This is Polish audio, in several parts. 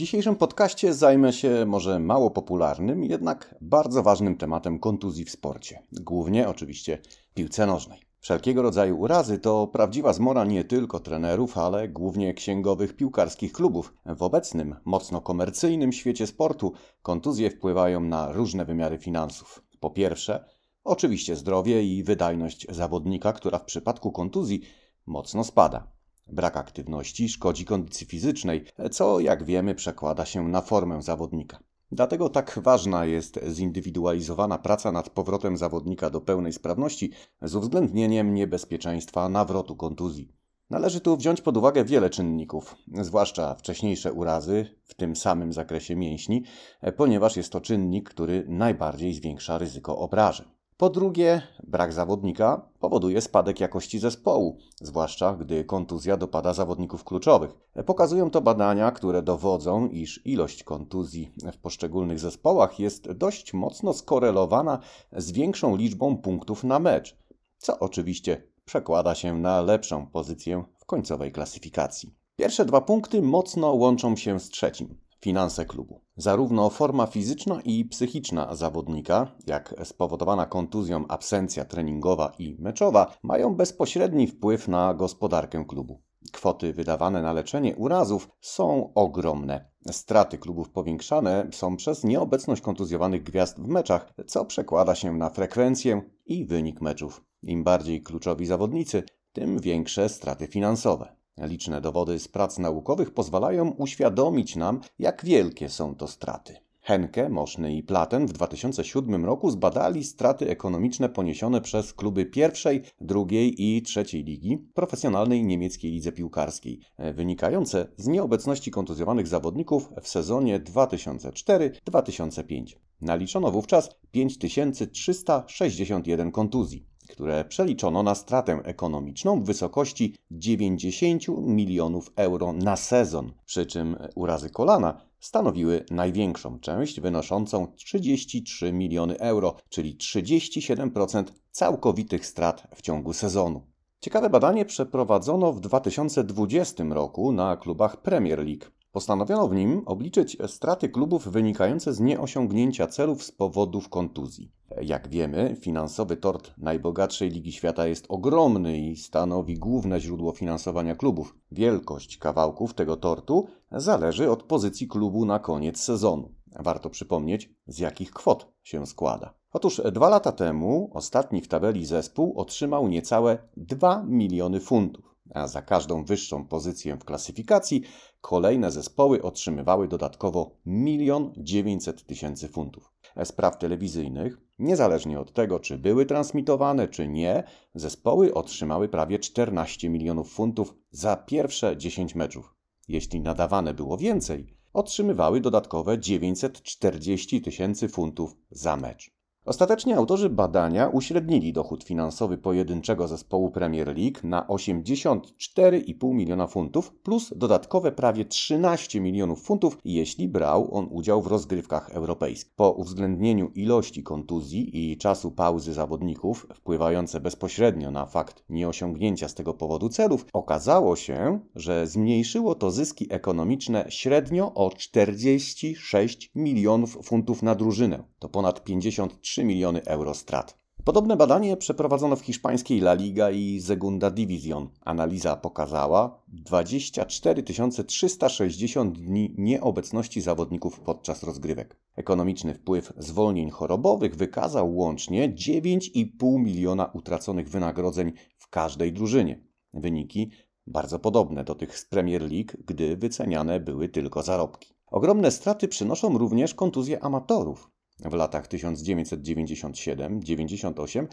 Dzisiejszym podcaście zajmę się może mało popularnym, jednak bardzo ważnym tematem kontuzji w sporcie. Głównie oczywiście piłce nożnej. Wszelkiego rodzaju urazy to prawdziwa zmora nie tylko trenerów, ale głównie księgowych piłkarskich klubów. W obecnym, mocno komercyjnym świecie sportu kontuzje wpływają na różne wymiary finansów. Po pierwsze, oczywiście zdrowie i wydajność zawodnika, która w przypadku kontuzji mocno spada. Brak aktywności szkodzi kondycji fizycznej, co jak wiemy przekłada się na formę zawodnika. Dlatego tak ważna jest zindywidualizowana praca nad powrotem zawodnika do pełnej sprawności z uwzględnieniem niebezpieczeństwa nawrotu kontuzji. Należy tu wziąć pod uwagę wiele czynników, zwłaszcza wcześniejsze urazy w tym samym zakresie mięśni, ponieważ jest to czynnik, który najbardziej zwiększa ryzyko obrażeń. Po drugie, brak zawodnika powoduje spadek jakości zespołu, zwłaszcza gdy kontuzja dopada zawodników kluczowych. Pokazują to badania, które dowodzą, iż ilość kontuzji w poszczególnych zespołach jest dość mocno skorelowana z większą liczbą punktów na mecz, co oczywiście przekłada się na lepszą pozycję w końcowej klasyfikacji. Pierwsze dwa punkty mocno łączą się z trzecim finanse klubu. Zarówno forma fizyczna i psychiczna zawodnika, jak spowodowana kontuzją absencja treningowa i meczowa, mają bezpośredni wpływ na gospodarkę klubu. Kwoty wydawane na leczenie urazów są ogromne. Straty klubów powiększane są przez nieobecność kontuzjowanych gwiazd w meczach, co przekłada się na frekwencję i wynik meczów. Im bardziej kluczowi zawodnicy, tym większe straty finansowe. Liczne dowody z prac naukowych pozwalają uświadomić nam, jak wielkie są to straty. Henke, Moszny i Platen w 2007 roku zbadali straty ekonomiczne poniesione przez kluby pierwszej, drugiej i trzeciej ligi profesjonalnej niemieckiej lidze piłkarskiej, wynikające z nieobecności kontuzjowanych zawodników w sezonie 2004-2005. Naliczono wówczas 5361 kontuzji które przeliczono na stratę ekonomiczną w wysokości 90 milionów euro na sezon, przy czym urazy kolana stanowiły największą część, wynoszącą 33 miliony euro, czyli 37% całkowitych strat w ciągu sezonu. Ciekawe badanie przeprowadzono w 2020 roku na klubach Premier League. Postanowiono w nim obliczyć straty klubów wynikające z nieosiągnięcia celów z powodów kontuzji. Jak wiemy, finansowy tort najbogatszej ligi świata jest ogromny i stanowi główne źródło finansowania klubów. Wielkość kawałków tego tortu zależy od pozycji klubu na koniec sezonu. Warto przypomnieć, z jakich kwot się składa. Otóż dwa lata temu ostatni w tabeli zespół otrzymał niecałe 2 miliony funtów a za każdą wyższą pozycję w klasyfikacji kolejne zespoły otrzymywały dodatkowo 1 900 tysięcy funtów. Spraw telewizyjnych, niezależnie od tego, czy były transmitowane, czy nie, zespoły otrzymały prawie 14 milionów funtów za pierwsze 10 meczów. Jeśli nadawane było więcej, otrzymywały dodatkowe 940 tysięcy funtów za mecz. Ostatecznie autorzy badania uśrednili dochód finansowy pojedynczego zespołu Premier League na 84,5 miliona funtów plus dodatkowe prawie 13 milionów funtów, jeśli brał on udział w rozgrywkach europejskich. Po uwzględnieniu ilości kontuzji i czasu pauzy zawodników wpływające bezpośrednio na fakt nieosiągnięcia z tego powodu celów, okazało się, że zmniejszyło to zyski ekonomiczne średnio o 46 milionów funtów na drużynę. To ponad 53 3 miliony euro strat. Podobne badanie przeprowadzono w hiszpańskiej La Liga i Segunda División. Analiza pokazała 24 360 dni nieobecności zawodników podczas rozgrywek. Ekonomiczny wpływ zwolnień chorobowych wykazał łącznie 9,5 miliona utraconych wynagrodzeń w każdej drużynie. Wyniki bardzo podobne do tych z Premier League, gdy wyceniane były tylko zarobki. Ogromne straty przynoszą również kontuzje amatorów w latach 1997-98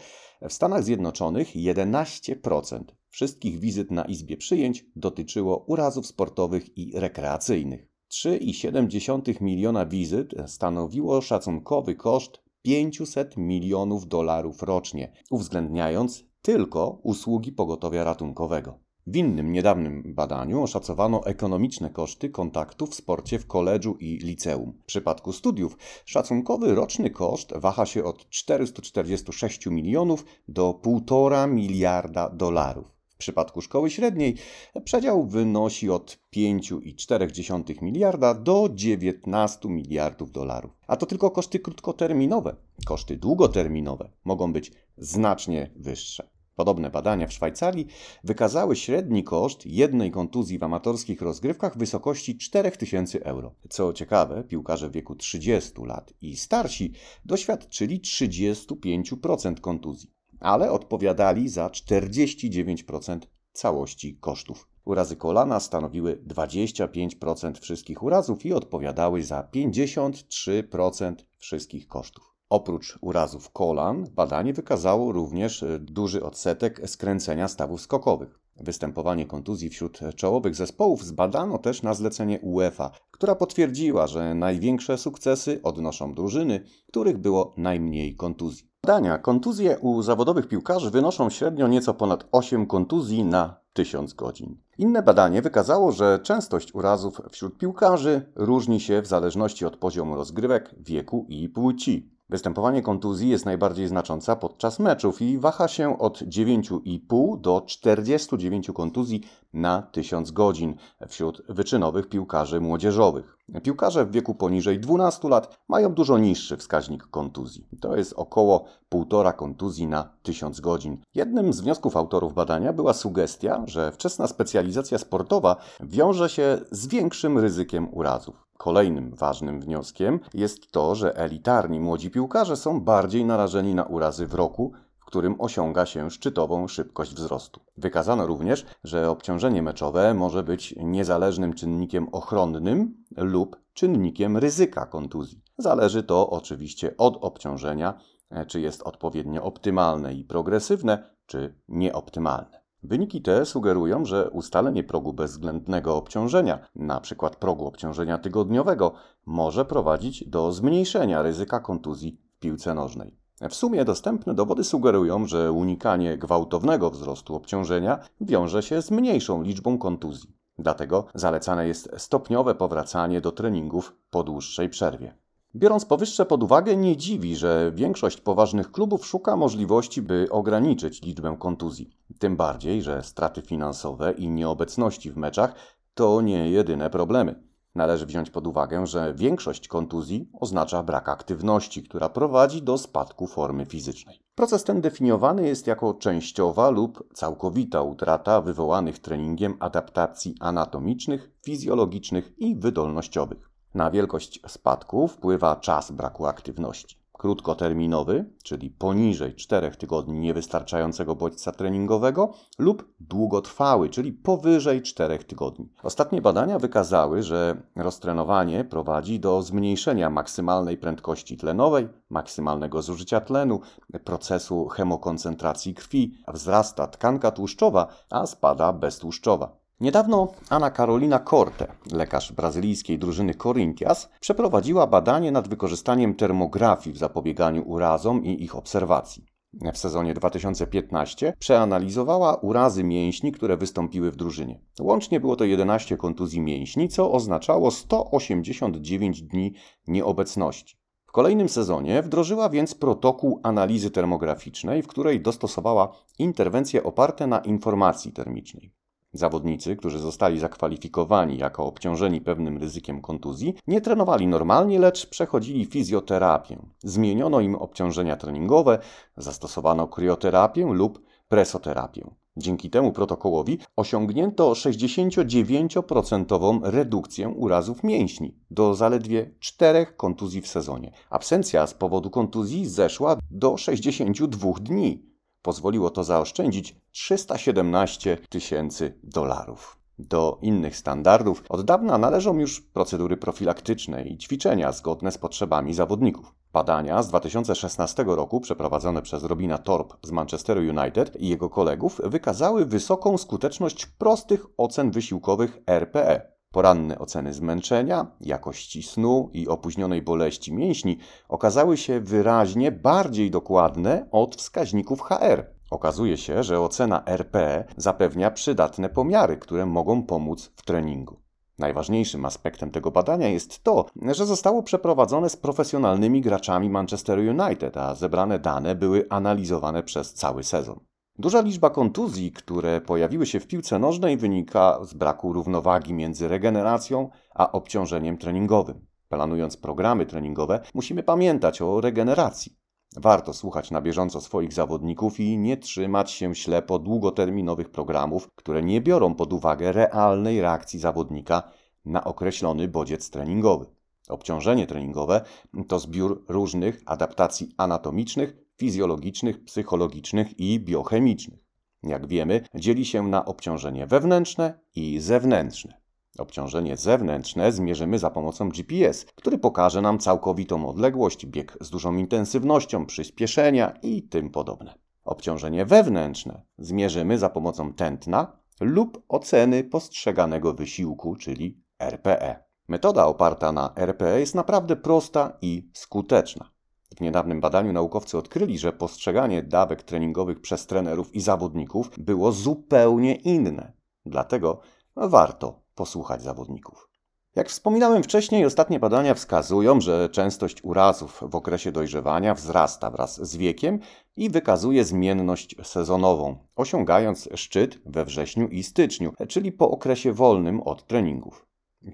w Stanach Zjednoczonych 11% wszystkich wizyt na izbie przyjęć dotyczyło urazów sportowych i rekreacyjnych. 3,7 miliona wizyt stanowiło szacunkowy koszt 500 milionów dolarów rocznie, uwzględniając tylko usługi pogotowia ratunkowego. W innym niedawnym badaniu oszacowano ekonomiczne koszty kontaktu w sporcie w koledżu i liceum. W przypadku studiów szacunkowy roczny koszt waha się od 446 milionów do 1,5 miliarda dolarów. W przypadku szkoły średniej przedział wynosi od 5,4 miliarda do 19 miliardów dolarów. A to tylko koszty krótkoterminowe. Koszty długoterminowe mogą być znacznie wyższe. Podobne badania w Szwajcarii wykazały średni koszt jednej kontuzji w amatorskich rozgrywkach w wysokości 4000 euro. Co ciekawe, piłkarze w wieku 30 lat i starsi doświadczyli 35% kontuzji, ale odpowiadali za 49% całości kosztów. Urazy kolana stanowiły 25% wszystkich urazów i odpowiadały za 53% wszystkich kosztów. Oprócz urazów kolan, badanie wykazało również e, duży odsetek skręcenia stawów skokowych. Występowanie kontuzji wśród czołowych zespołów zbadano też na zlecenie UEFA, która potwierdziła, że największe sukcesy odnoszą drużyny, których było najmniej kontuzji. Badania kontuzje u zawodowych piłkarzy wynoszą średnio nieco ponad 8 kontuzji na 1000 godzin. Inne badanie wykazało, że częstość urazów wśród piłkarzy różni się w zależności od poziomu rozgrywek, wieku i płci. Występowanie kontuzji jest najbardziej znacząca podczas meczów i waha się od 9,5 do 49 kontuzji na 1000 godzin wśród wyczynowych piłkarzy młodzieżowych. Piłkarze w wieku poniżej 12 lat mają dużo niższy wskaźnik kontuzji. To jest około 1,5 kontuzji na 1000 godzin. Jednym z wniosków autorów badania była sugestia, że wczesna specjalizacja sportowa wiąże się z większym ryzykiem urazów. Kolejnym ważnym wnioskiem jest to, że elitarni młodzi piłkarze są bardziej narażeni na urazy w roku, w którym osiąga się szczytową szybkość wzrostu. Wykazano również, że obciążenie meczowe może być niezależnym czynnikiem ochronnym lub czynnikiem ryzyka kontuzji. Zależy to oczywiście od obciążenia, czy jest odpowiednio optymalne i progresywne, czy nieoptymalne. Wyniki te sugerują, że ustalenie progu bezwzględnego obciążenia, np. progu obciążenia tygodniowego, może prowadzić do zmniejszenia ryzyka kontuzji w piłce nożnej. W sumie dostępne dowody sugerują, że unikanie gwałtownego wzrostu obciążenia wiąże się z mniejszą liczbą kontuzji. Dlatego zalecane jest stopniowe powracanie do treningów po dłuższej przerwie. Biorąc powyższe pod uwagę, nie dziwi, że większość poważnych klubów szuka możliwości, by ograniczyć liczbę kontuzji. Tym bardziej, że straty finansowe i nieobecności w meczach to nie jedyne problemy. Należy wziąć pod uwagę, że większość kontuzji oznacza brak aktywności, która prowadzi do spadku formy fizycznej. Proces ten definiowany jest jako częściowa lub całkowita utrata wywołanych treningiem adaptacji anatomicznych, fizjologicznych i wydolnościowych. Na wielkość spadku wpływa czas braku aktywności. Krótkoterminowy, czyli poniżej 4 tygodni niewystarczającego bodźca treningowego, lub długotrwały, czyli powyżej 4 tygodni. Ostatnie badania wykazały, że roztrenowanie prowadzi do zmniejszenia maksymalnej prędkości tlenowej, maksymalnego zużycia tlenu, procesu hemokoncentracji krwi, wzrasta tkanka tłuszczowa, a spada beztłuszczowa. Niedawno Anna Carolina Corte, lekarz brazylijskiej drużyny Corinthians, przeprowadziła badanie nad wykorzystaniem termografii w zapobieganiu urazom i ich obserwacji. W sezonie 2015 przeanalizowała urazy mięśni, które wystąpiły w drużynie. Łącznie było to 11 kontuzji mięśni, co oznaczało 189 dni nieobecności. W kolejnym sezonie wdrożyła więc protokół analizy termograficznej, w której dostosowała interwencje oparte na informacji termicznej. Zawodnicy, którzy zostali zakwalifikowani jako obciążeni pewnym ryzykiem kontuzji, nie trenowali normalnie, lecz przechodzili fizjoterapię. Zmieniono im obciążenia treningowe, zastosowano krioterapię lub presoterapię. Dzięki temu protokołowi osiągnięto 69% redukcję urazów mięśni do zaledwie 4 kontuzji w sezonie. Absencja z powodu kontuzji zeszła do 62 dni. Pozwoliło to zaoszczędzić 317 tysięcy dolarów. Do innych standardów od dawna należą już procedury profilaktyczne i ćwiczenia zgodne z potrzebami zawodników. Badania z 2016 roku przeprowadzone przez Robina Torp z Manchesteru United i jego kolegów wykazały wysoką skuteczność prostych ocen wysiłkowych RPE. Poranne oceny zmęczenia, jakości snu i opóźnionej boleści mięśni okazały się wyraźnie bardziej dokładne od wskaźników HR. Okazuje się, że ocena RP zapewnia przydatne pomiary, które mogą pomóc w treningu. Najważniejszym aspektem tego badania jest to, że zostało przeprowadzone z profesjonalnymi graczami Manchester United, a zebrane dane były analizowane przez cały sezon. Duża liczba kontuzji, które pojawiły się w piłce nożnej, wynika z braku równowagi między regeneracją a obciążeniem treningowym. Planując programy treningowe, musimy pamiętać o regeneracji. Warto słuchać na bieżąco swoich zawodników i nie trzymać się ślepo długoterminowych programów, które nie biorą pod uwagę realnej reakcji zawodnika na określony bodziec treningowy. Obciążenie treningowe to zbiór różnych adaptacji anatomicznych, fizjologicznych, psychologicznych i biochemicznych. Jak wiemy, dzieli się na obciążenie wewnętrzne i zewnętrzne. Obciążenie zewnętrzne zmierzymy za pomocą GPS, który pokaże nam całkowitą odległość, bieg z dużą intensywnością, przyspieszenia i tym podobne. Obciążenie wewnętrzne zmierzymy za pomocą tętna lub oceny postrzeganego wysiłku, czyli RPE. Metoda oparta na RPE jest naprawdę prosta i skuteczna. W niedawnym badaniu naukowcy odkryli, że postrzeganie dawek treningowych przez trenerów i zawodników było zupełnie inne. Dlatego warto posłuchać zawodników. Jak wspominałem wcześniej, ostatnie badania wskazują, że częstość urazów w okresie dojrzewania wzrasta wraz z wiekiem i wykazuje zmienność sezonową, osiągając szczyt we wrześniu i styczniu, czyli po okresie wolnym od treningów.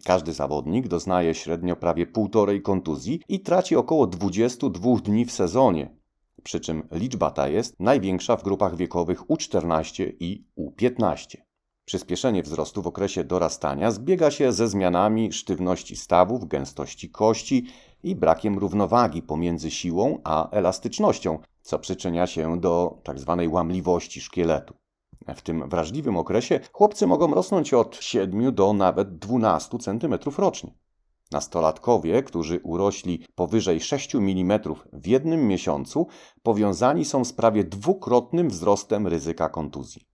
Każdy zawodnik doznaje średnio prawie półtorej kontuzji i traci około 22 dni w sezonie, przy czym liczba ta jest największa w grupach wiekowych U14 i U15. Przyspieszenie wzrostu w okresie dorastania zbiega się ze zmianami sztywności stawów, gęstości kości i brakiem równowagi pomiędzy siłą a elastycznością, co przyczynia się do tzw. Tak łamliwości szkieletu. W tym wrażliwym okresie chłopcy mogą rosnąć od 7 do nawet 12 cm rocznie. Nastolatkowie, którzy urośli powyżej 6 mm w jednym miesiącu, powiązani są z prawie dwukrotnym wzrostem ryzyka kontuzji.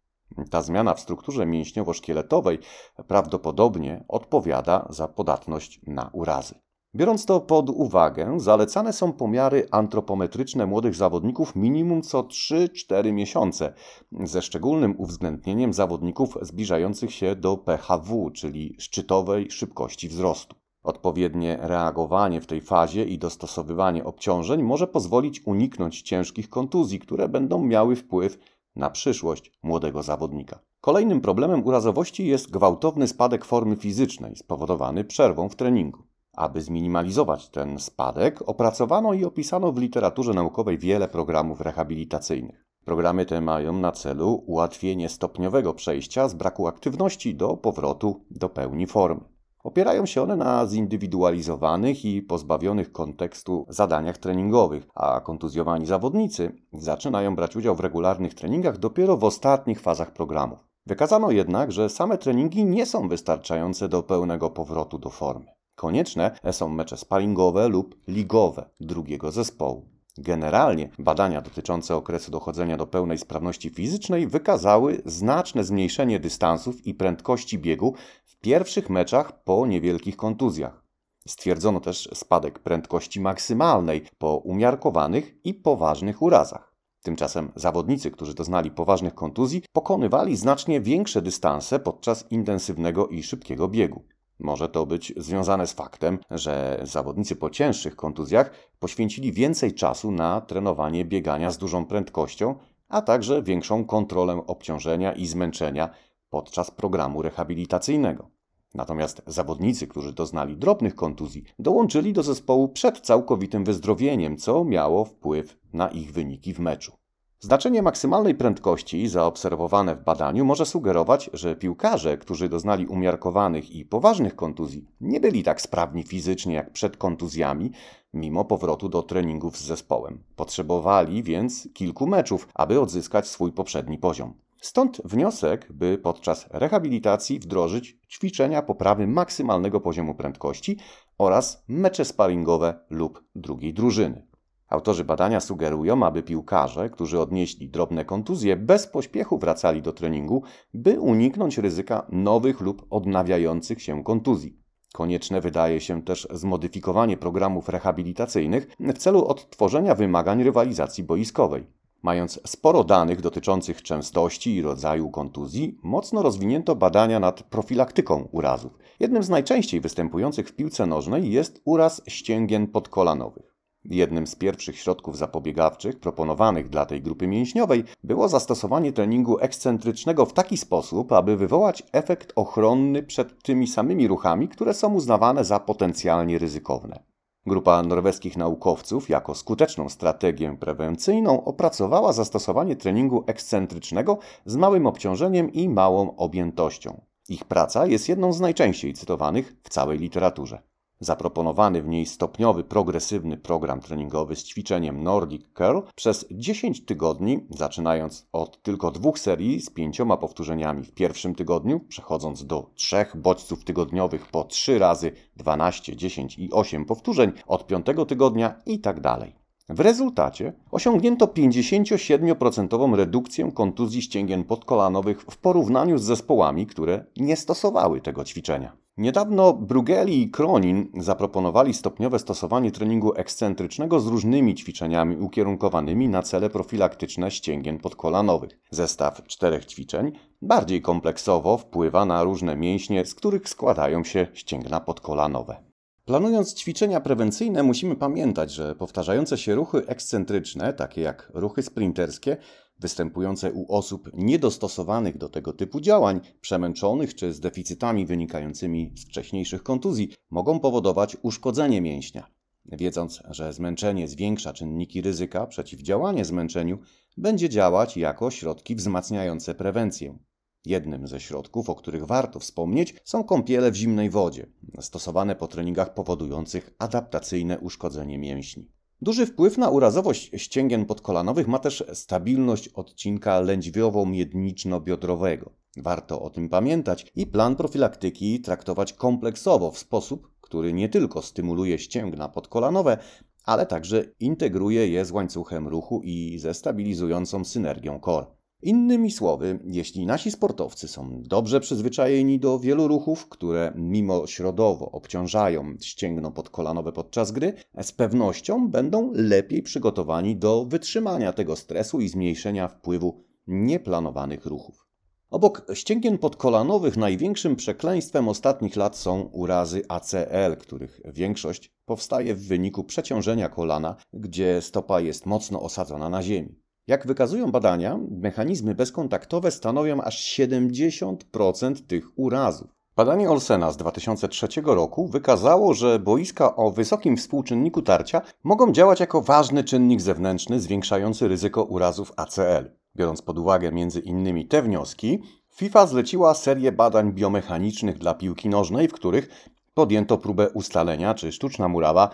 Ta zmiana w strukturze mięśniowo-szkieletowej prawdopodobnie odpowiada za podatność na urazy. Biorąc to pod uwagę, zalecane są pomiary antropometryczne młodych zawodników minimum co 3-4 miesiące, ze szczególnym uwzględnieniem zawodników zbliżających się do PHW, czyli szczytowej szybkości wzrostu. Odpowiednie reagowanie w tej fazie i dostosowywanie obciążeń może pozwolić uniknąć ciężkich kontuzji, które będą miały wpływ na przyszłość młodego zawodnika. Kolejnym problemem urazowości jest gwałtowny spadek formy fizycznej spowodowany przerwą w treningu. Aby zminimalizować ten spadek, opracowano i opisano w literaturze naukowej wiele programów rehabilitacyjnych. Programy te mają na celu ułatwienie stopniowego przejścia z braku aktywności do powrotu do pełni formy. Opierają się one na zindywidualizowanych i pozbawionych kontekstu zadaniach treningowych, a kontuzjowani zawodnicy zaczynają brać udział w regularnych treningach dopiero w ostatnich fazach programów. Wykazano jednak, że same treningi nie są wystarczające do pełnego powrotu do formy. Konieczne są mecze sparingowe lub ligowe drugiego zespołu. Generalnie badania dotyczące okresu dochodzenia do pełnej sprawności fizycznej wykazały znaczne zmniejszenie dystansów i prędkości biegu w pierwszych meczach po niewielkich kontuzjach. Stwierdzono też spadek prędkości maksymalnej po umiarkowanych i poważnych urazach. Tymczasem zawodnicy, którzy doznali poważnych kontuzji, pokonywali znacznie większe dystanse podczas intensywnego i szybkiego biegu. Może to być związane z faktem, że zawodnicy po cięższych kontuzjach poświęcili więcej czasu na trenowanie biegania z dużą prędkością, a także większą kontrolę obciążenia i zmęczenia podczas programu rehabilitacyjnego. Natomiast zawodnicy, którzy doznali drobnych kontuzji, dołączyli do zespołu przed całkowitym wyzdrowieniem, co miało wpływ na ich wyniki w meczu. Znaczenie maksymalnej prędkości zaobserwowane w badaniu może sugerować, że piłkarze, którzy doznali umiarkowanych i poważnych kontuzji, nie byli tak sprawni fizycznie jak przed kontuzjami, mimo powrotu do treningów z zespołem. Potrzebowali więc kilku meczów, aby odzyskać swój poprzedni poziom. Stąd wniosek, by podczas rehabilitacji wdrożyć ćwiczenia poprawy maksymalnego poziomu prędkości oraz mecze sparingowe lub drugiej drużyny. Autorzy badania sugerują, aby piłkarze, którzy odnieśli drobne kontuzje, bez pośpiechu wracali do treningu, by uniknąć ryzyka nowych lub odnawiających się kontuzji. Konieczne wydaje się też zmodyfikowanie programów rehabilitacyjnych w celu odtworzenia wymagań rywalizacji boiskowej. Mając sporo danych dotyczących częstości i rodzaju kontuzji, mocno rozwinięto badania nad profilaktyką urazów. Jednym z najczęściej występujących w piłce nożnej jest uraz ścięgien podkolanowych. Jednym z pierwszych środków zapobiegawczych proponowanych dla tej grupy mięśniowej było zastosowanie treningu ekscentrycznego w taki sposób, aby wywołać efekt ochronny przed tymi samymi ruchami, które są uznawane za potencjalnie ryzykowne. Grupa norweskich naukowców jako skuteczną strategię prewencyjną opracowała zastosowanie treningu ekscentrycznego z małym obciążeniem i małą objętością. Ich praca jest jedną z najczęściej cytowanych w całej literaturze. Zaproponowany w niej stopniowy, progresywny program treningowy z ćwiczeniem Nordic Curl przez 10 tygodni, zaczynając od tylko dwóch serii z pięcioma powtórzeniami w pierwszym tygodniu, przechodząc do trzech bodźców tygodniowych po 3 razy 12, 10 i 8 powtórzeń od piątego tygodnia i tak dalej. W rezultacie osiągnięto 57% redukcję kontuzji ścięgien podkolanowych w porównaniu z zespołami, które nie stosowały tego ćwiczenia. Niedawno Brugeli i Kronin zaproponowali stopniowe stosowanie treningu ekscentrycznego z różnymi ćwiczeniami ukierunkowanymi na cele profilaktyczne ścięgien podkolanowych. Zestaw czterech ćwiczeń bardziej kompleksowo wpływa na różne mięśnie, z których składają się ścięgna podkolanowe. Planując ćwiczenia prewencyjne, musimy pamiętać, że powtarzające się ruchy ekscentryczne, takie jak ruchy sprinterskie, występujące u osób niedostosowanych do tego typu działań, przemęczonych czy z deficytami wynikającymi z wcześniejszych kontuzji, mogą powodować uszkodzenie mięśnia. Wiedząc, że zmęczenie zwiększa czynniki ryzyka, przeciwdziałanie zmęczeniu będzie działać jako środki wzmacniające prewencję. Jednym ze środków, o których warto wspomnieć, są kąpiele w zimnej wodzie, stosowane po treningach powodujących adaptacyjne uszkodzenie mięśni. Duży wpływ na urazowość ścięgien podkolanowych ma też stabilność odcinka lędźwiowo-miedniczno-biodrowego. Warto o tym pamiętać i plan profilaktyki traktować kompleksowo w sposób, który nie tylko stymuluje ścięgna podkolanowe, ale także integruje je z łańcuchem ruchu i ze stabilizującą synergią core. Innymi słowy, jeśli nasi sportowcy są dobrze przyzwyczajeni do wielu ruchów, które mimo środowo obciążają ścięgno podkolanowe podczas gry, z pewnością będą lepiej przygotowani do wytrzymania tego stresu i zmniejszenia wpływu nieplanowanych ruchów. Obok ścięgien podkolanowych największym przekleństwem ostatnich lat są urazy ACL, których większość powstaje w wyniku przeciążenia kolana, gdzie stopa jest mocno osadzona na ziemi. Jak wykazują badania, mechanizmy bezkontaktowe stanowią aż 70% tych urazów. Badanie Olsena z 2003 roku wykazało, że boiska o wysokim współczynniku tarcia mogą działać jako ważny czynnik zewnętrzny zwiększający ryzyko urazów ACL. Biorąc pod uwagę innymi te wnioski, FIFA zleciła serię badań biomechanicznych dla piłki nożnej, w których podjęto próbę ustalenia, czy sztuczna murawa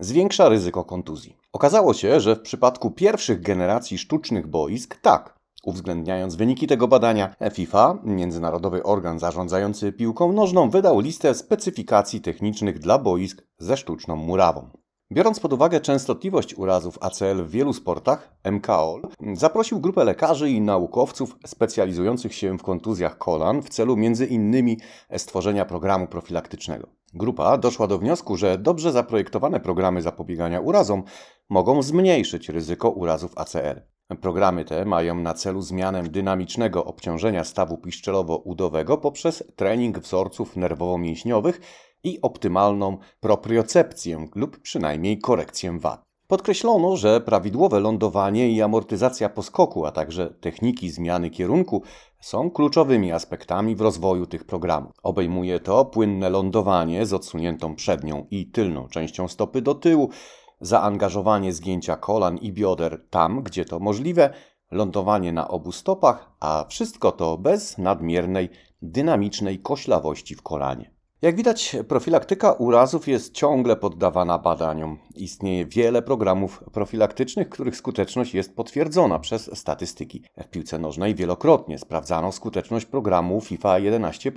zwiększa ryzyko kontuzji. Okazało się, że w przypadku pierwszych generacji sztucznych boisk tak. Uwzględniając wyniki tego badania, FIFA, międzynarodowy organ zarządzający piłką nożną, wydał listę specyfikacji technicznych dla boisk ze sztuczną murawą. Biorąc pod uwagę częstotliwość urazów ACL w wielu sportach, MKOL zaprosił grupę lekarzy i naukowców specjalizujących się w kontuzjach kolan w celu innymi stworzenia programu profilaktycznego. Grupa doszła do wniosku, że dobrze zaprojektowane programy zapobiegania urazom mogą zmniejszyć ryzyko urazów ACL. Programy te mają na celu zmianę dynamicznego obciążenia stawu piszczelowo-udowego poprzez trening wzorców nerwowo-mięśniowych i optymalną propriocepcję lub przynajmniej korekcję wad. Podkreślono, że prawidłowe lądowanie i amortyzacja poskoku, a także techniki zmiany kierunku są kluczowymi aspektami w rozwoju tych programów. Obejmuje to płynne lądowanie z odsuniętą przednią i tylną częścią stopy do tyłu, zaangażowanie zgięcia kolan i bioder tam, gdzie to możliwe, lądowanie na obu stopach, a wszystko to bez nadmiernej, dynamicznej koślawości w kolanie. Jak widać, profilaktyka urazów jest ciągle poddawana badaniom. Istnieje wiele programów profilaktycznych, których skuteczność jest potwierdzona przez statystyki. W piłce nożnej wielokrotnie sprawdzano skuteczność programu FIFA 11.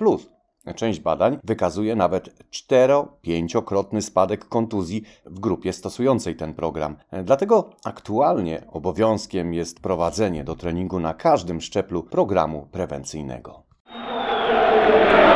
Część badań wykazuje nawet 4-5-krotny spadek kontuzji w grupie stosującej ten program. Dlatego aktualnie obowiązkiem jest prowadzenie do treningu na każdym szczeblu programu prewencyjnego.